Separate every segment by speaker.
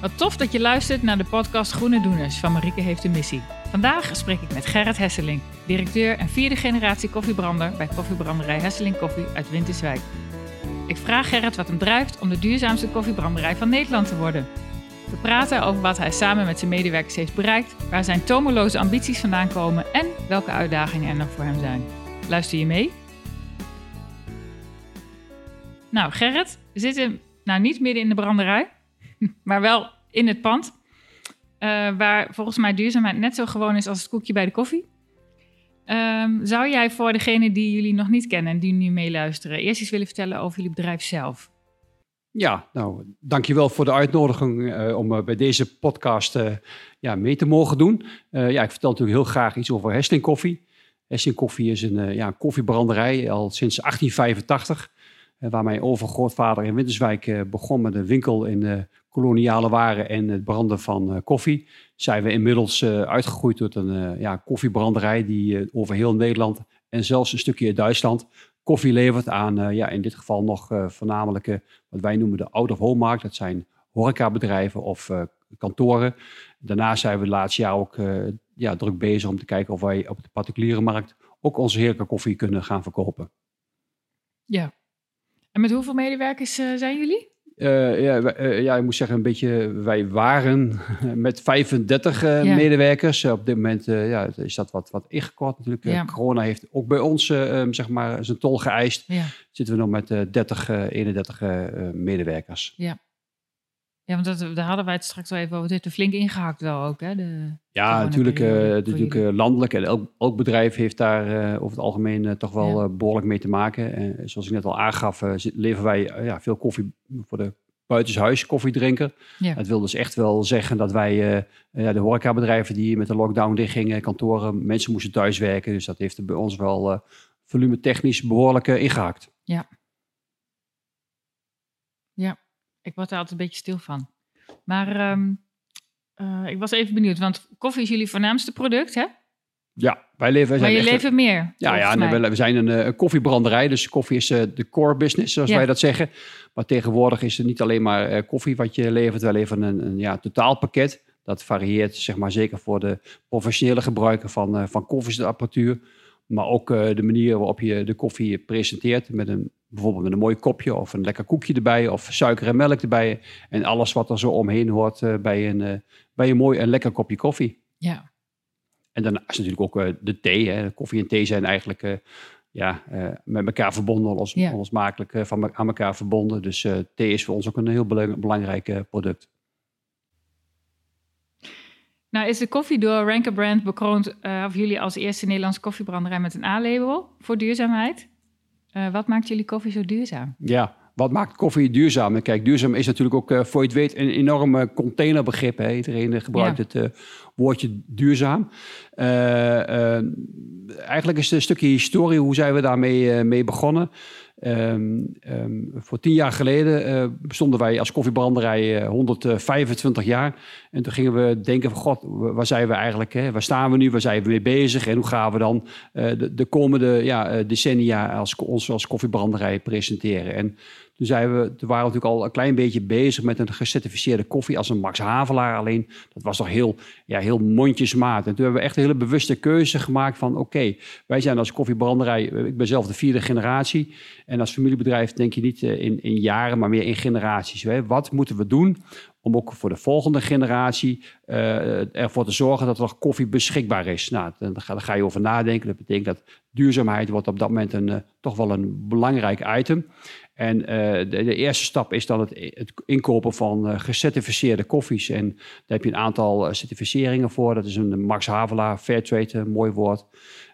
Speaker 1: Wat tof dat je luistert naar de podcast Groene Doeners van Marieke Heeft een Missie. Vandaag spreek ik met Gerrit Hesseling, directeur en vierde generatie koffiebrander bij koffiebranderij Hesseling Koffie uit Winterswijk. Ik vraag Gerrit wat hem drijft om de duurzaamste koffiebranderij van Nederland te worden. We praten over wat hij samen met zijn medewerkers heeft bereikt, waar zijn tomeloze ambities vandaan komen en welke uitdagingen er nog voor hem zijn. Luister je mee? Nou, Gerrit, we zitten nou niet midden in de branderij, maar wel in het pand. Uh, waar volgens mij duurzaamheid net zo gewoon is als het koekje bij de koffie. Um, zou jij voor degenen die jullie nog niet kennen en die nu meeluisteren, eerst eens willen vertellen over jullie bedrijf zelf?
Speaker 2: Ja, nou, dankjewel voor de uitnodiging uh, om uh, bij deze podcast ja, mee te mogen doen. ja, ik vertel natuurlijk heel graag iets over Hesling Koffie. Hesling Koffie is een, ja, een koffiebranderij al sinds 1885. waar mijn overgrootvader in Winterswijk begon met een winkel in koloniale waren en het branden van uh, koffie, zijn we inmiddels uh, uitgegroeid tot een uh, ja, koffiebranderij die over heel Nederland en zelfs een stukje Duitsland koffie levert aan, ja, in dit geval nog voornamelijk wat wij noemen de out-of-home markt. Dat zijn horecabedrijven of kantoren. Daarnaast zijn we de laatste jaar ook ja, druk bezig om te kijken of wij op de particuliere markt ook onze heerlijke koffie kunnen gaan verkopen.
Speaker 1: Ja. En met hoeveel medewerkers zijn jullie?
Speaker 2: Uh, ja, uh, ja, ik moet zeggen, een beetje, wij waren met 35 uh, ja. medewerkers. op dit moment ja, is dat wat, wat ingekort natuurlijk. Ja. Corona heeft ook bij ons um, zeg maar, zijn tol geëist. Zitten we nog met 30, 31 medewerkers.
Speaker 1: Ja. Ja, want dat, daar hadden wij het straks al even over. Het heeft er flink ingehakt wel ook, hè? De
Speaker 2: ja, natuurlijk, uh, natuurlijk uh, landelijk. En elk, elk, bedrijf heeft daar uh, over het algemeen toch wel ja. behoorlijk mee te maken. En zoals ik net al aangaf, leveren wij ja, veel koffie voor de buitenshuis koffiedrinker. Ja. Dat wil dus echt wel zeggen dat wij ja, de horecabedrijven die met de lockdown dichtgingen, kantoren, mensen moesten thuiswerken. Dus dat heeft er bij ons wel volume technisch behoorlijk ingehakt.
Speaker 1: Ja. Ja. Ik word er altijd een beetje stil van. Maar um, uh, ik was even benieuwd, want koffie is jullie voornaamste product, hè?
Speaker 2: Ja, wij leven. Wij
Speaker 1: maar je leven meer.
Speaker 2: Ja, ja nee, we, we, zijn een, een, koffiebranderij, dus koffie is uh, de core business, zoals ja. wij dat zeggen. Maar tegenwoordig is het niet alleen maar uh, koffie wat je levert, wij leveren een, een ja, totaalpakket. Dat varieert, zeg maar, zeker voor de professionele gebruiker van, van koffieapparatuur. Maar ook de manier waarop je de koffie presenteert met een bijvoorbeeld met een mooi kopje of een lekker koekje erbij of suiker en melk erbij. En alles wat er zo omheen hoort uh, bij, een, uh, bij een mooi en lekker kopje koffie.
Speaker 1: Ja.
Speaker 2: En daarnaast natuurlijk ook uh, de thee. Hè. Koffie en thee zijn eigenlijk ja, met elkaar verbonden, ons, ja. onlosmakelijk van aan elkaar verbonden. Dus thee is voor ons ook een heel belangrijk product.
Speaker 1: Nou is de koffie door Ranker Brand bekroond, of jullie als eerste Nederlandse koffiebranderij met een A-label voor duurzaamheid. Uh, wat maakt jullie koffie zo duurzaam?
Speaker 2: Ja, wat maakt koffie duurzaam? Kijk, duurzaam is natuurlijk ook, uh, voor je het weet, een enorme containerbegrip. Hè? Iedereen gebruikt ja. het uh, woordje duurzaam. eigenlijk is het een stukje historie, hoe zijn we daarmee mee begonnen? Um, voor tien jaar geleden uh, bestonden wij als koffiebranderij uh, 125 jaar. En toen gingen we denken van god, waar zijn we eigenlijk? Hè? Waar staan we nu? Waar zijn we mee bezig? En hoe gaan we dan uh, de, de, komende ja, decennia als, ons als koffiebranderij presenteren? En toen, zijn we, waren we natuurlijk al een klein beetje bezig met een gecertificeerde koffie als een Max Havelaar. Alleen dat was toch heel, ja, heel mondjesmaat. En toen hebben we echt een hele bewuste keuze gemaakt van oké, wij zijn als koffiebranderij, ik ben zelf de vierde generatie. En als familiebedrijf denk je niet eh, in, in jaren, maar meer in generaties. Wat moeten we doen om ook voor de volgende generatie uh, ervoor te zorgen dat er koffie beschikbaar is. Nou, dan ga, je over nadenken. Dat betekent dat duurzaamheid wordt op dat moment een, toch wel een belangrijk item. En uh, de, de, eerste stap is dan het, het inkopen van uh, gecertificeerde koffies. En daar heb je een aantal certificeringen voor. Dat is een Max Havelaar, Fairtrade, een mooi woord.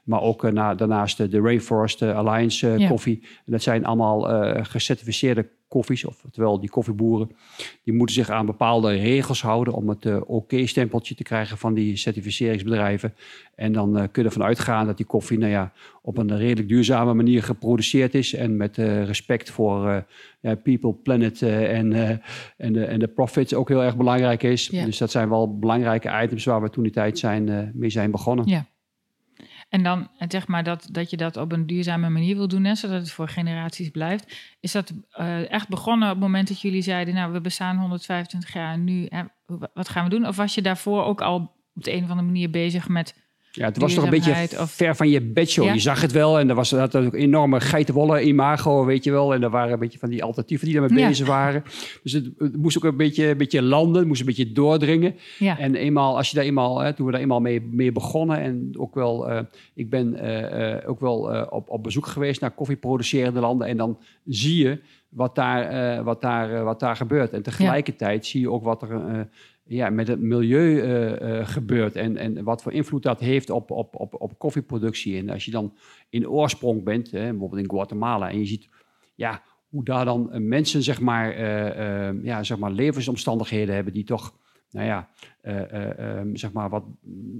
Speaker 2: Maar ook uh, na, daarnaast de Rainforest Alliance ja. koffie. En dat zijn allemaal gecertificeerde koffies, oftewel die koffieboeren, die moeten zich aan bepaalde regels houden om het uh, oké-stempeltje te krijgen van die certificeringsbedrijven. En dan kunnen ervan uitgaan dat die koffie nou ja, op een redelijk duurzame manier geproduceerd is en met uh, respect voor people, planet en, en, de, en de profits ook heel erg belangrijk is. Ja. Dus dat zijn wel belangrijke items waar we toen die tijd zijn, mee zijn begonnen.
Speaker 1: Ja. En dan en zeg maar dat, dat je dat op een duurzame manier wil doen, hè, zodat het voor generaties blijft. Is dat uh, echt begonnen op het moment dat jullie zeiden, nou we bestaan 125 jaar nu, hè, wat gaan we doen? Of was je daarvoor ook al op de een of andere manier bezig met
Speaker 2: ja, het was toch een beetje ver van je bedshow. Je zag het wel en er was dat ook enorme geitenwolle imago, weet je wel. En er waren een beetje van die alternatieven die daarmee ja. bezig waren. Dus het, moest ook een beetje, een beetje landen, het moest een beetje doordringen. Ja. En eenmaal, als je daar eenmaal, hè, toen we daar eenmaal mee, mee begonnen en ook wel, uh, ik ben uh, uh, ook wel op, op bezoek geweest naar koffieproducerende landen. En dan zie je wat daar, wat daar, wat daar gebeurt. En tegelijkertijd zie je ook wat er ja, met het milieu uh, uh, gebeurt en, en wat voor invloed dat heeft op, op, op, op koffieproductie. En als je dan in oorsprong bent, hè, bijvoorbeeld in Guatemala, en je ziet ja, hoe daar dan mensen zeg maar, uh, ja, zeg maar levensomstandigheden hebben die toch nou ja, um, zeg maar wat,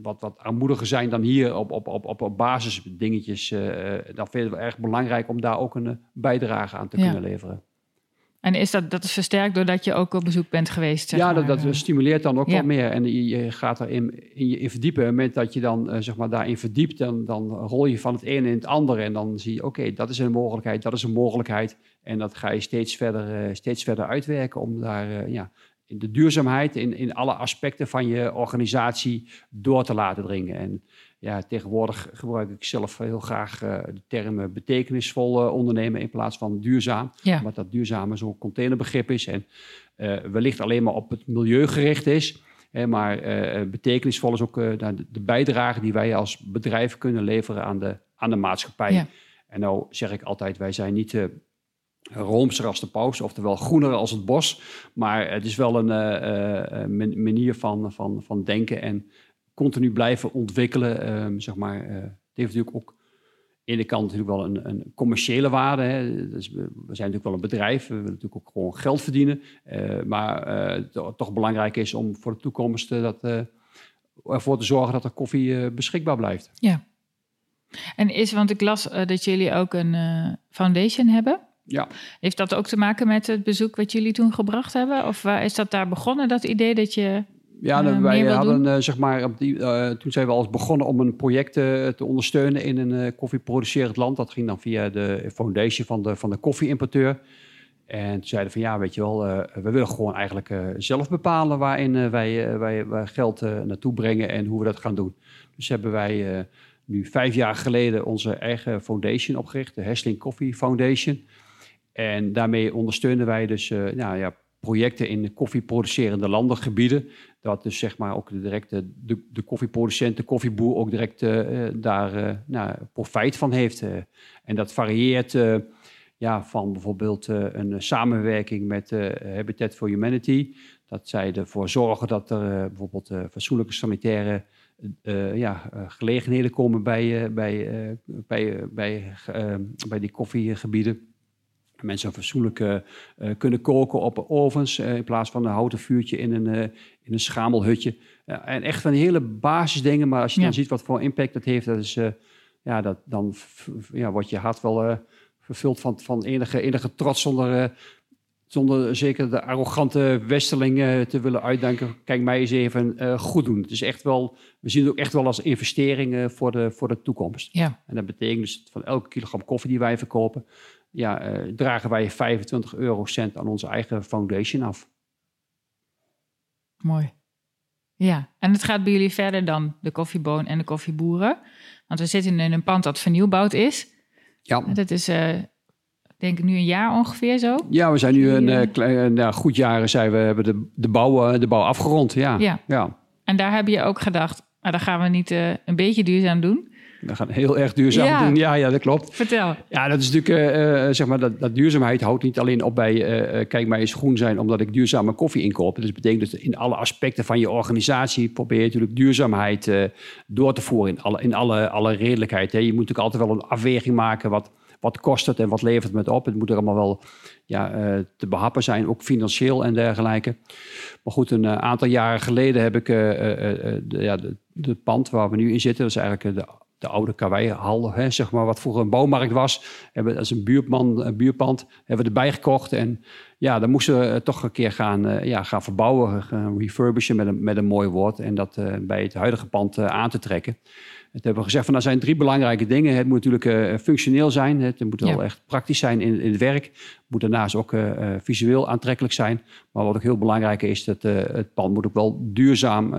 Speaker 2: wat, wat armoediger zijn dan hier op, op, op, op, op basisdingetjes. dan vinden we erg belangrijk om daar ook een bijdrage aan te kunnen leveren.
Speaker 1: En is dat, dat is versterkt doordat je ook op bezoek bent geweest?
Speaker 2: Zeg ja, dat, dat, stimuleert dan ook ja. wat meer. En je, gaat erin in je in verdiepen. Op het moment dat je dan uh, zeg maar daarin verdiept, dan, dan rol je van het ene in het andere. En dan zie je, oké, dat is een mogelijkheid, dat is een mogelijkheid. En dat ga je steeds verder, uh, steeds verder uitwerken om daar uh, ja, in de duurzaamheid in, in alle aspecten van je organisatie door te laten dringen. En ja, tegenwoordig gebruik ik zelf heel graag uh, de term betekenisvol uh, ondernemen in plaats van duurzaam. Ja. Omdat dat duurzame zo'n containerbegrip is en uh, wellicht alleen maar op het milieu gericht is. Hè, maar betekenisvol is ook de, de, bijdrage die wij als bedrijf kunnen leveren aan de, aan de maatschappij. Ja. En nou zeg ik altijd, wij zijn niet roomser als de paus, oftewel groener als het bos. Maar het is wel een manier van, van, van denken en continu blijven ontwikkelen. Um, zeg maar, uh, het heeft natuurlijk ook aan de kant natuurlijk wel een, een commerciële waarde. Hè. Dus we, we, zijn natuurlijk wel een bedrijf, we willen natuurlijk ook gewoon geld verdienen. Uh, maar uh, to, toch belangrijk is om voor de toekomst dat, ervoor te zorgen dat er koffie beschikbaar blijft.
Speaker 1: Ja. En is, want ik las dat jullie ook een foundation hebben.
Speaker 2: Ja.
Speaker 1: Heeft dat ook te maken met het bezoek wat jullie toen gebracht hebben? Of is dat daar begonnen, dat idee dat je
Speaker 2: ja, uh, wij hadden uh, zeg maar, op die, uh, toen zijn we al begonnen om een project te ondersteunen in een koffieproducerend land. Dat ging dan via de foundation van de, van de koffieimporteur. En toen zeiden van ja, weet je wel, we willen gewoon eigenlijk zelf bepalen waarin wij, wij, wij geld naartoe brengen en hoe we dat gaan doen. Dus hebben wij nu vijf jaar geleden onze eigen foundation opgericht, de Hessling Coffee Foundation. En daarmee ondersteunen wij dus nou, ja, projecten in koffieproducerende landen, gebieden. Dat dus zeg maar ook direct de, de, koffieproducent, de koffieboer ook direct uh, daar uh, nou, profijt van heeft. Uh, en dat varieert ja, van bijvoorbeeld een samenwerking met Habitat for Humanity. Dat zij ervoor zorgen dat er bijvoorbeeld fatsoenlijke sanitaire ja, gelegenheden komen bij, bij, bij, bij, bij die koffiegebieden mensen fatsoenlijk uh, kunnen koken op ovens uh, in plaats van een houten vuurtje in een, uh, in een schamelhutje. en echt van hele basisdingen, maar als je dan ziet wat voor impact dat heeft, dat is, ja, dat, dan ja, wordt je hart wel vervuld van, van enige, enige trots zonder, zonder zeker de arrogante westeling te willen uitdenken. Kijk mij eens even goed doen. Het is echt wel, we zien het ook echt wel als investering voor, de, voor de toekomst.
Speaker 1: Ja.
Speaker 2: En dat betekent dus van elke kilogram koffie die wij verkopen, ja, uh, dragen wij 25 eurocent aan onze eigen foundation af.
Speaker 1: Mooi. Ja, en het gaat bij jullie verder dan de koffieboon en de koffieboeren. Want we zitten in een pand dat vernieuwbouwd is.
Speaker 2: Ja.
Speaker 1: Dat is, uh, denk ik, nu een jaar ongeveer zo.
Speaker 2: Ja, we zijn nu een uh, klein, nou, goed jaren zijn we hebben de, de, bouw, de bouw afgerond. Ja.
Speaker 1: ja.
Speaker 2: Ja.
Speaker 1: En daar heb je ook gedacht, maar dan gaan we niet een beetje duurzaam doen.
Speaker 2: We gaan heel erg duurzaam ja. doen. Ja, ja, dat klopt.
Speaker 1: Vertel.
Speaker 2: Ja, dat is natuurlijk, uh, zeg maar, dat, dat, duurzaamheid houdt niet alleen op bij, uh, kijk mij eens groen zijn, omdat ik duurzame koffie inkoop. Dus dat betekent dat in alle aspecten van je organisatie probeer je natuurlijk duurzaamheid uh, door te voeren in alle, in alle, alle redelijkheid. Hè. Je moet natuurlijk altijd wel een afweging maken, wat, wat kost het en wat levert het op. Het moet er allemaal wel ja, te behappen zijn, ook financieel en dergelijke. Maar goed, een aantal jaren geleden heb ik de, ja, de, de pand waar we nu in zitten, dat is eigenlijk de de oude karweihal, hè, zeg maar, wat vroeger een bouwmarkt was. Hebben, is een, buurman, een buurpand, hebben we erbij gekocht. En ja, dan moesten we toch een keer gaan, uh, ja, gaan verbouwen, gaan refurbishen met een, met een mooi woord. En dat bij het huidige pand aan te trekken. Het hebben we gezegd van, er zijn drie belangrijke dingen. Het moet natuurlijk functioneel zijn. Het moet wel echt praktisch zijn in, in het werk. Het moet daarnaast ook visueel aantrekkelijk zijn. Maar wat ook heel belangrijk is, dat het pand moet ook wel duurzaam,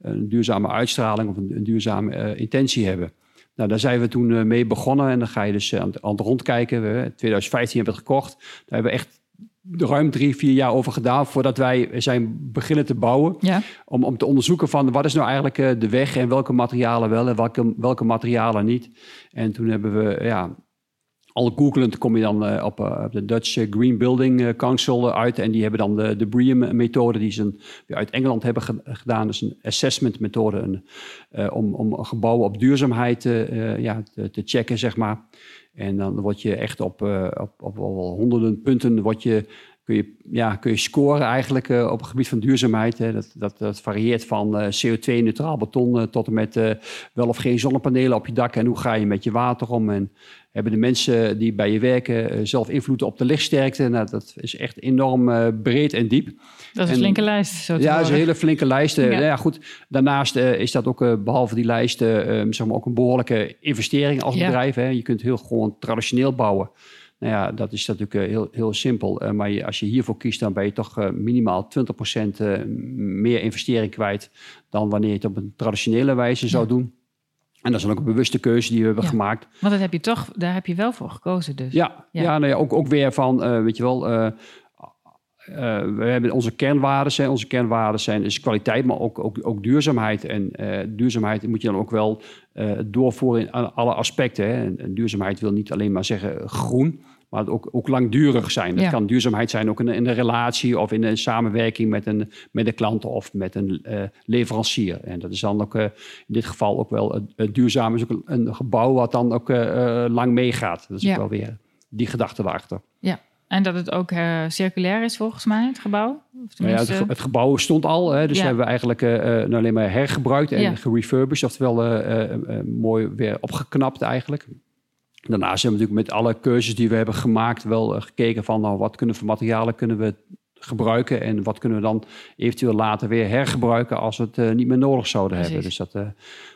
Speaker 2: een duurzame uitstraling of een, een duurzame intentie hebben. Nou, daar zijn we toen mee begonnen en dan ga je dus aan, het, rondkijken. We, in 2015 hebben we het gekocht. Daar hebben we echt ruim drie, vier jaar over gedaan voordat wij zijn beginnen te bouwen. Ja. Om, om te onderzoeken van wat is nou eigenlijk eh, de weg en welke materialen wel en welke, welke materialen niet. En toen hebben we ja, al googelend kom je dan uh, op uh, de Dutch Green Building Council uit. En die hebben dan de, de BREEAM-methode, die ze uit Engeland hebben gedaan. Dus een assessment-methode een, om, om gebouwen op duurzaamheid ja, te, te, checken, zeg maar. En dan word je echt op, uh, op, op, honderden punten word je, kun, je, ja, kun je scoren eigenlijk uh, op het gebied van duurzaamheid. Hè. Dat, dat, dat varieert van uh, CO2-neutraal beton tot en met wel of geen zonnepanelen op je dak. En hoe ga je met je water om? En hebben de mensen die bij je werken zelf invloed op de lichtsterkte? Nou, dat is echt enorm breed en diep.
Speaker 1: Dat is een flinke lijst. Zo
Speaker 2: ja, dat is een hele flinke lijst. Ja. Nou ja, goed. Daarnaast is dat ook, behalve die lijst, zeg maar ook een behoorlijke investering als bedrijf. Hè. Je kunt heel gewoon traditioneel bouwen. Nou ja, dat is natuurlijk heel, heel simpel. maar je, als je hiervoor kiest, dan ben je toch minimaal 20% meer investering kwijt dan wanneer je het op een traditionele wijze zou doen. En dat is dan ook een bewuste keuze die we hebben gemaakt.
Speaker 1: Want dat heb je toch, daar heb je wel voor gekozen dus.
Speaker 2: Ja, ja. ja, nou ja ook, ook weer van, weet je wel, we hebben onze kernwaarden. Zijn, onze kernwaarden zijn is kwaliteit, maar ook, ook, ook duurzaamheid. En uh, duurzaamheid moet je dan ook wel uh, doorvoeren in alle aspecten. Hè. En, duurzaamheid wil niet alleen maar zeggen groen, maar ook, ook langdurig zijn. Dat kan duurzaamheid zijn ook in, in, een relatie of in een samenwerking met een, met een klant of met een leverancier. En dat is dan ook in dit geval ook wel duurzaam is ook een, gebouw wat dan ook lang meegaat. Dat is ook wel weer die gedachte erachter.
Speaker 1: Ja. En dat het ook uh, circulair is volgens mij, het gebouw?
Speaker 2: Of nou ja, het, het, gebouw stond al, hè, dus hebben we eigenlijk uh, nou alleen maar hergebruikt en ja. gerefurbished, oftewel uh, mooi weer opgeknapt eigenlijk. Daarnaast hebben we natuurlijk met alle keuzes die we hebben gemaakt wel gekeken van nou, wat kunnen voor materialen kunnen we gebruiken en wat kunnen we dan eventueel later weer hergebruiken als we het niet meer nodig zouden hebben. Dus dat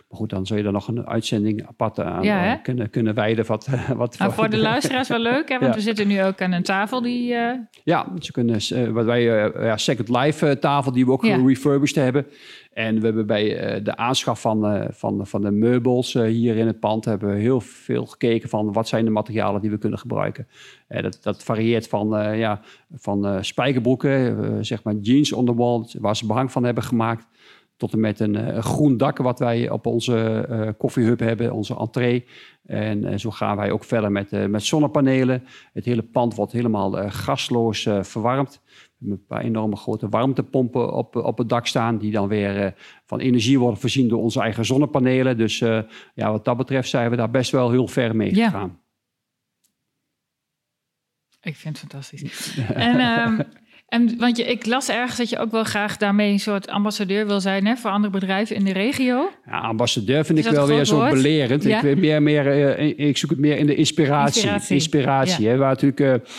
Speaker 2: maar goed, dan zul je er nog een uitzending apart aan ja, uh, kunnen, kunnen wijden. Wat, wat
Speaker 1: nou, voor de luisteraars wel leuk, hè? want we zitten nu ook aan een tafel die... Uh...
Speaker 2: Ja, ze kunnen, uh, wat wij, ja, Second Life tafel die we ook ja. refurbished hebben. En we hebben bij de aanschaf van, van, van de meubels hier in het pand... hebben we heel veel gekeken van wat zijn de materialen die we kunnen gebruiken. dat, dat varieert van, ja, van spijkerbroeken, zeg maar jeans on the wall... waar ze behang van hebben gemaakt tot en met een, eh, groen dak wat wij op onze uh, koffiehub hebben, onze entree. En uh, zo gaan wij ook verder met, met zonnepanelen. Het hele pand wordt helemaal gasloos verwarmd. We hebben een paar enorme grote warmtepompen op, op het dak staan, die dan weer van energie worden voorzien door onze eigen zonnepanelen. Dus ja, wat dat betreft zijn we daar best wel heel ver mee ja. gegaan.
Speaker 1: Ik vind het fantastisch. en um, En want je, ik las ergens dat je ook wel graag daarmee een soort ambassadeur wil zijn hè, voor andere bedrijven in de regio.
Speaker 2: Ja, ambassadeur vind ik wel weer zo belerend. Ik, weet meer, meer, uh, ik zoek het meer in de inspiratie. Inspiratie, inspiratie hè, waar natuurlijk uh,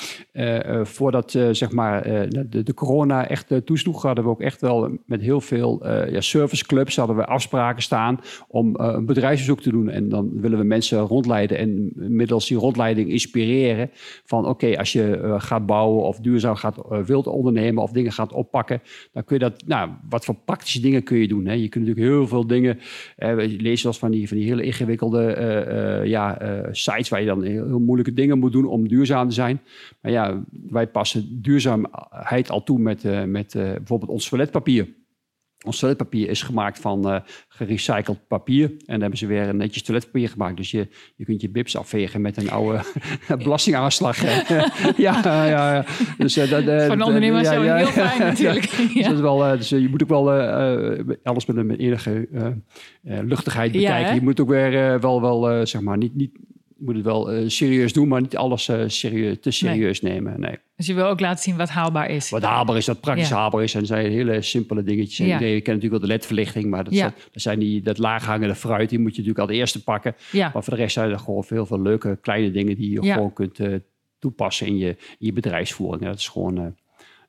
Speaker 2: voordat zeg maar, de, de, corona echt toesloeg, hadden we ook echt wel met heel veel ja, serviceclubs hadden we afspraken staan om een bedrijfsbezoek te doen. En dan willen we mensen rondleiden en middels die rondleiding inspireren van oké, als je gaat bouwen of duurzaam gaat wilt ondernemen of dingen gaat oppakken, dan kun je dat, nou, wat voor praktische dingen kun je doen? Hè? Je kunt natuurlijk heel veel dingen, eh, lezen lezen van die, van die hele ingewikkelde ja, sites waar je dan heel, moeilijke dingen moet doen om duurzaam te zijn. Maar ja, wij passen duurzaamheid al toe met, met bijvoorbeeld ons toiletpapier. Ons toiletpapier is gemaakt van uh, gerecycled papier. En dan hebben ze weer een netjes toiletpapier gemaakt. Dus je, je kunt je bibs afvegen met een oude belastingaanslag. ja, ja, ja.
Speaker 1: Dus, dat, Van ondernemers ja, ja, heel fijn natuurlijk. Ja.
Speaker 2: Dus, dat wel, dus je moet ook wel alles met een enige luchtigheid bekijken. Je moet ook weer wel, wel zeg maar, niet, niet moet het wel uh, serieus doen, maar niet alles uh, serieus, te serieus nemen. Nee.
Speaker 1: Dus je wil ook laten zien wat haalbaar is.
Speaker 2: Wat haalbaar is, wat praktisch haalbaar is. En dat zijn hele simpele dingetjes. Ja. je kent natuurlijk wel de ledverlichting, maar dat, zijn, dat zijn die, dat laaghangende fruit. Die moet je natuurlijk al de eerste pakken. Maar voor de rest zijn er gewoon veel, veel leuke kleine dingen die je gewoon kunt uh, toepassen in je, in je bedrijfsvoering. Dat is gewoon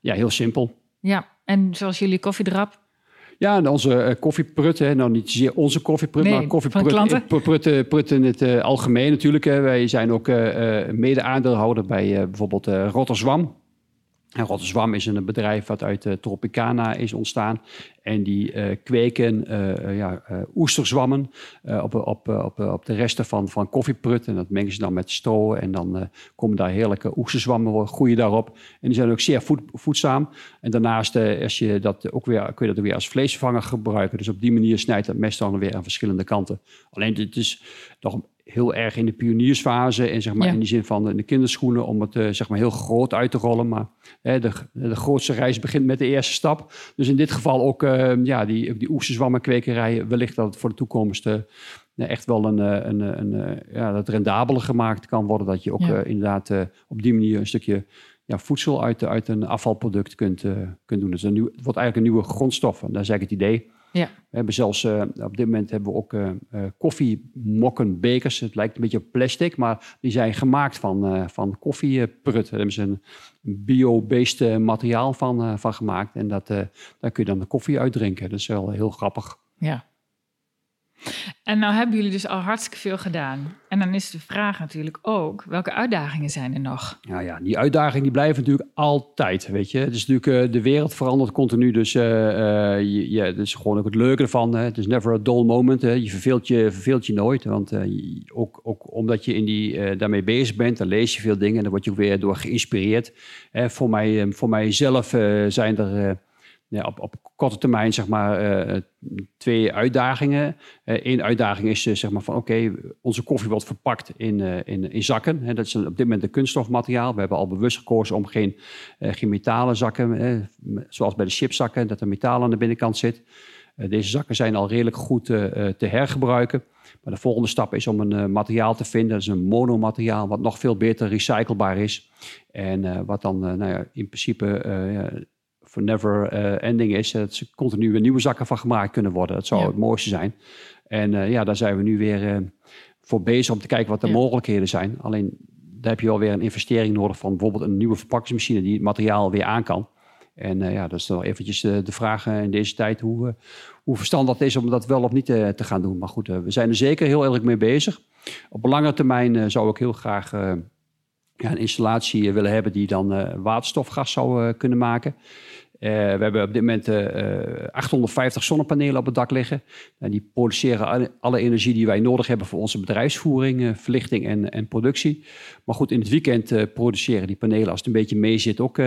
Speaker 2: ja, heel simpel.
Speaker 1: Ja, en zoals jullie koffiedrap,
Speaker 2: Ja, en onze uh, koffieprut, hè, nou niet zozeer onze koffieprut,
Speaker 1: Nee,
Speaker 2: maar
Speaker 1: van
Speaker 2: koffieprut
Speaker 1: klanten.
Speaker 2: eh, prut, eh, prut in het eh, algemeen natuurlijk. Hè. Wij zijn ook eh, eh, mede-aandeelhouder bij eh, bijvoorbeeld eh Rotterdam. En Rotterdam is een bedrijf wat uit eh, Tropicana is ontstaan. En die eh, kweken eh, ja, oesterzwammen op, op, op, op de resten van, van koffieprut. En dat mengen ze dan met stro. En dan komen daar heerlijke oesterzwammen, groeien daarop. En die zijn ook zeer voed- voedzaam. En daarnaast als je dat ook weer, kun je dat weer als vleesvervanger gebruiken. Dus op die manier snijdt dat mes dan weer aan verschillende kanten. Alleen het is nog heel erg in de pioniersfase. En zeg maar
Speaker 1: Ja.
Speaker 2: in die zin van de kinderschoenen om het eh, zeg maar heel groot uit te rollen. Maar hè, de, de grootste reis begint met de eerste stap. Dus in dit geval ook eh, ja, die, die oesterzwammenkwekerij. Wellicht dat het voor de toekomst eh, ja, echt wel een, eh, een, eh, een, eh, ja, dat rendabeler gemaakt kan worden. Dat je ook
Speaker 1: Ja.
Speaker 2: eh, inderdaad eh, op die manier een stukje ja, voedsel uit, uit een afvalproduct kunt, eh, kunt doen. Dus een nieuw, het wordt eigenlijk een nieuwe grondstof. En dat is eigenlijk het idee.
Speaker 1: Ja.
Speaker 2: We hebben zelfs, eh, op dit moment hebben we ook eh eh, koffiemokkenbekers. Het lijkt een beetje op plastic, maar die zijn gemaakt van, van koffieprut. Daar hebben ze een bio-based materiaal van, van gemaakt. En dat, daar kun je dan de koffie uitdrinken. Dat is wel heel grappig.
Speaker 1: Ja. En nou hebben jullie dus al hartstikke veel gedaan. En dan is de vraag natuurlijk ook, welke uitdagingen zijn er nog?
Speaker 2: Nou ja, die uitdagingen die blijven natuurlijk altijd, weet je. Het is natuurlijk, eh, de wereld verandert continu, dus eh, je, ja, dat is gewoon ook het leuke ervan. Hè. Het is never a dull moment, hè. je verveelt je, verveelt je nooit. Want ook, ook omdat je in die, daarmee bezig bent, dan lees je veel dingen en dan word je ook weer door geïnspireerd. Voor, mij, voor mijzelf zijn er... eh, op, op korte termijn zeg maar eh, twee uitdagingen. Eén uitdaging is eh, zeg maar van oké, onze koffie wordt verpakt in, eh, in, in zakken. Hè. Dat is op dit moment een kunststofmateriaal. We hebben al bewust gekozen om geen, eh, geen metalen zakken, eh, zoals bij de chipzakken, dat er metaal aan de binnenkant zit. Eh, deze zakken zijn al redelijk goed eh, eh, te hergebruiken. Maar de volgende stap is om een eh, materiaal te vinden. Dat is een monomateriaal wat nog veel beter recyclebaar is. En eh, wat dan eh, nou ja, in principe eh, voor never eh, ending is. Dat ze continu weer nieuwe zakken van gemaakt kunnen worden. Dat zou
Speaker 1: Ja.
Speaker 2: het mooiste zijn. En eh, ja, daar zijn we nu weer eh, voor bezig om te kijken wat de
Speaker 1: Ja.
Speaker 2: mogelijkheden zijn. Alleen daar heb je wel weer een investering nodig van bijvoorbeeld een nieuwe verpakkingsmachine die het materiaal weer aan kan. En eh, ja, dat is dan eventjes eh, de vraag eh, in deze tijd hoe, eh, hoe verstandig het is om dat wel of niet eh, te gaan doen. Maar goed, eh, we zijn er zeker heel erg mee bezig. Op lange termijn eh, zou ik heel graag eh, ja, een installatie eh, willen hebben die dan eh, waterstofgas zou eh, kunnen maken. Eh, we hebben op dit moment eh, eh, 850 zonnepanelen op het dak liggen. En die produceren alle, energie die wij nodig hebben voor onze bedrijfsvoering, eh, verlichting en, en productie. Maar goed, in het weekend eh, produceren die panelen, als het een beetje mee zit, ook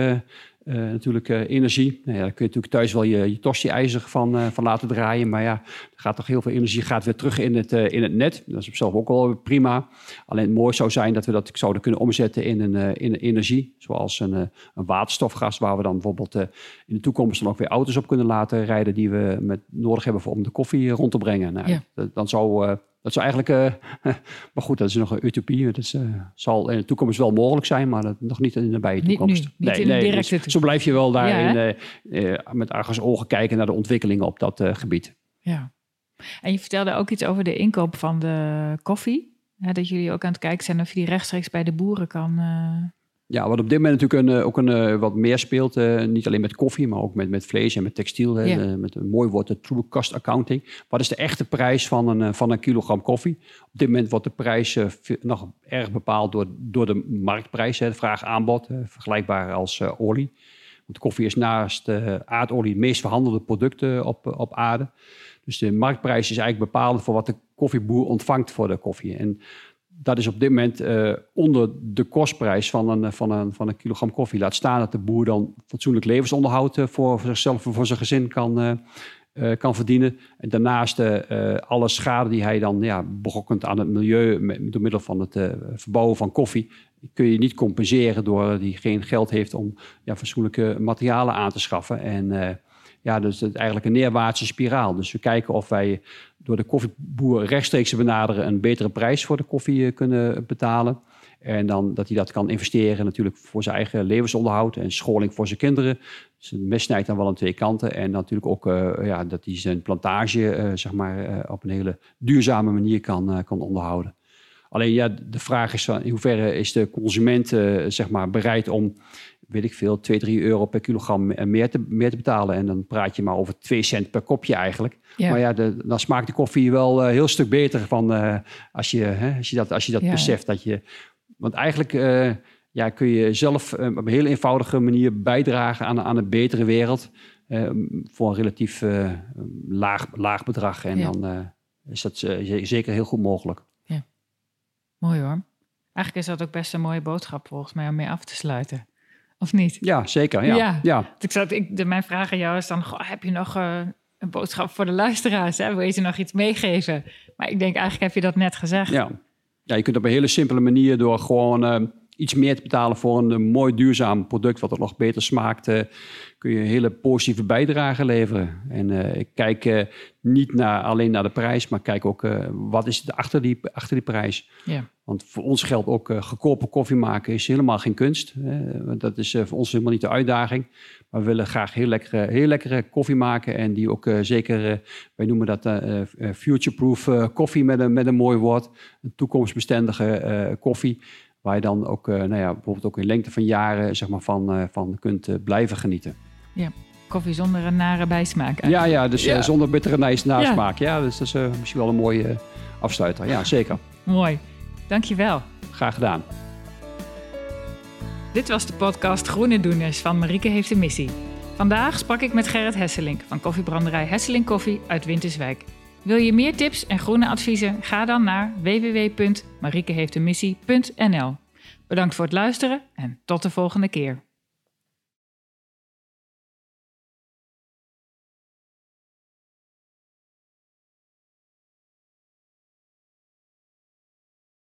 Speaker 2: eh, natuurlijk eh, energie. Nou ja, daar kun je natuurlijk thuis wel je, je tosti-ijzer van, eh, van laten draaien. Maar ja, er gaat toch heel veel energie gaat weer terug in het, in het net. Dat is op zichzelf ook wel prima. Alleen het mooi zou zijn dat we dat zouden kunnen omzetten in een, in energie. Zoals een, een waterstofgas, waar we dan bijvoorbeeld in de toekomst dan ook weer auto's op kunnen laten rijden die we met, nodig hebben voor, om de koffie rond te brengen. Nou,
Speaker 1: Ja.
Speaker 2: dan zou, dat zou eigenlijk, eh, maar goed, dat is nog een utopie. Het is, eh, zal in de toekomst wel mogelijk zijn, maar dat, nog niet in de nabije
Speaker 1: Niet nu,
Speaker 2: toekomst.
Speaker 1: niet in de directe
Speaker 2: dus
Speaker 1: toekomst.
Speaker 2: Zo blijf je wel daarin eh, met argus ogen kijken naar de ontwikkelingen op dat gebied.
Speaker 1: Ja. En je vertelde ook iets over de inkoop van de koffie. Hè, dat jullie ook aan het kijken zijn of je die rechtstreeks bij de boeren kan...
Speaker 2: Ja, wat op dit moment natuurlijk een, eh, ook een, eh, wat meer speelt, eh, niet alleen met koffie, maar ook met, met vlees en met textiel. met een mooi woord, de true cost accounting. Wat is de echte prijs van een, van een kilogram koffie? Op dit moment wordt de prijs nog erg bepaald door, door de marktprijs, hè, de vraag-aanbod, vergelijkbaar als olie. Want koffie is naast aardolie het meest verhandelde product op, op aarde. Dus de marktprijs is eigenlijk bepalend voor wat de koffieboer ontvangt voor de koffie. En dat is op dit moment eh, onder de kostprijs van een, van, een, van een kilogram koffie. Laat staan dat de boer dan fatsoenlijk levensonderhoud eh, voor, zichzelf en voor zijn gezin kan, eh, kan verdienen. En daarnaast alle schade die hij dan ja, berokkent aan het milieu door middel van het verbouwen van koffie, kun je niet compenseren door die geen geld heeft om ja, fatsoenlijke materialen aan te schaffen. En ja, dus het is eigenlijk een neerwaartse spiraal. Dus we kijken of wij door de koffieboer rechtstreeks te benaderen een betere prijs voor de koffie eh, kunnen betalen. En dan dat hij dat kan investeren natuurlijk voor zijn eigen levensonderhoud en scholing voor zijn kinderen. Dus het mes snijdt dan wel aan twee kanten. En natuurlijk ook eh, ja, dat hij zijn plantage eh, zeg maar, op een hele duurzame manier kan, kan onderhouden. Alleen ja, de vraag is van in hoeverre is de consument eh, zeg maar, bereid om weet ik veel, 2, 3 euro per kilogram meer te, meer te betalen. En dan praat je maar over 2 cent per kopje eigenlijk.
Speaker 1: Ja.
Speaker 2: Maar ja, de, dan smaakt de koffie wel een heel stuk beter van eh, als, je, hè, als je dat, als je dat
Speaker 1: Ja.
Speaker 2: beseft. Dat je, want eigenlijk eh, ja, kun je zelf eh, op een heel eenvoudige manier bijdragen aan, aan een betere wereld. eh, voor een relatief eh, laag, laag bedrag. En
Speaker 1: Ja.
Speaker 2: dan eh, is dat eh, ze- zeker heel goed mogelijk.
Speaker 1: Mooi hoor. Eigenlijk is dat ook best een mooie boodschap volgens mij om mee af te sluiten. Of niet?
Speaker 2: Ja, zeker. Ja.
Speaker 1: Ja.
Speaker 2: ja.
Speaker 1: Ik zat, ik, de, mijn vraag aan jou is dan, goh, heb je nog eh, een boodschap voor de luisteraars? Hè? Wil je ze nog iets meegeven? Maar ik denk eigenlijk heb je dat net gezegd.
Speaker 2: Ja. ja, je kunt op een hele simpele manier door gewoon eh, iets meer te betalen voor een, mooi duurzaam product wat ook nog beter smaakt, eh, kun je een hele positieve bijdrage leveren. En eh, ik kijk eh, niet naar, alleen naar de prijs, maar kijk ook wat is er achter die, achter die prijs.
Speaker 1: Ja.
Speaker 2: Want voor ons geldt ook goedkope koffie maken is helemaal geen kunst. Dat is voor ons helemaal niet de uitdaging. Maar we willen graag heel lekkere, heel lekkere koffie maken. En die ook zeker, wij noemen dat future-proof koffie met een, met een mooi woord. Een toekomstbestendige koffie. Waar je dan ook, eh, nou ja, bijvoorbeeld ook in lengte van jaren zeg maar, van, eh, van kunt eh, blijven genieten.
Speaker 1: Koffie zonder een nare bijsmaak.
Speaker 2: Ja, ja, dus
Speaker 1: Ja.
Speaker 2: eh, zonder bittere nasmaak. Ja. dus dat is eh, misschien wel een mooie afsluiter. Ja, zeker.
Speaker 1: Mooi. Dankjewel.
Speaker 2: Graag gedaan.
Speaker 1: Dit was de podcast Groene Doeners van Marieke heeft een missie. Vandaag sprak ik met Gerrit Hesselink van koffiebranderij Hesselink Koffie uit Winterswijk. Wil je meer tips en groene adviezen? Ga dan naar www.mariekeheeftemissie.nl. Bedankt voor het luisteren en tot de volgende keer.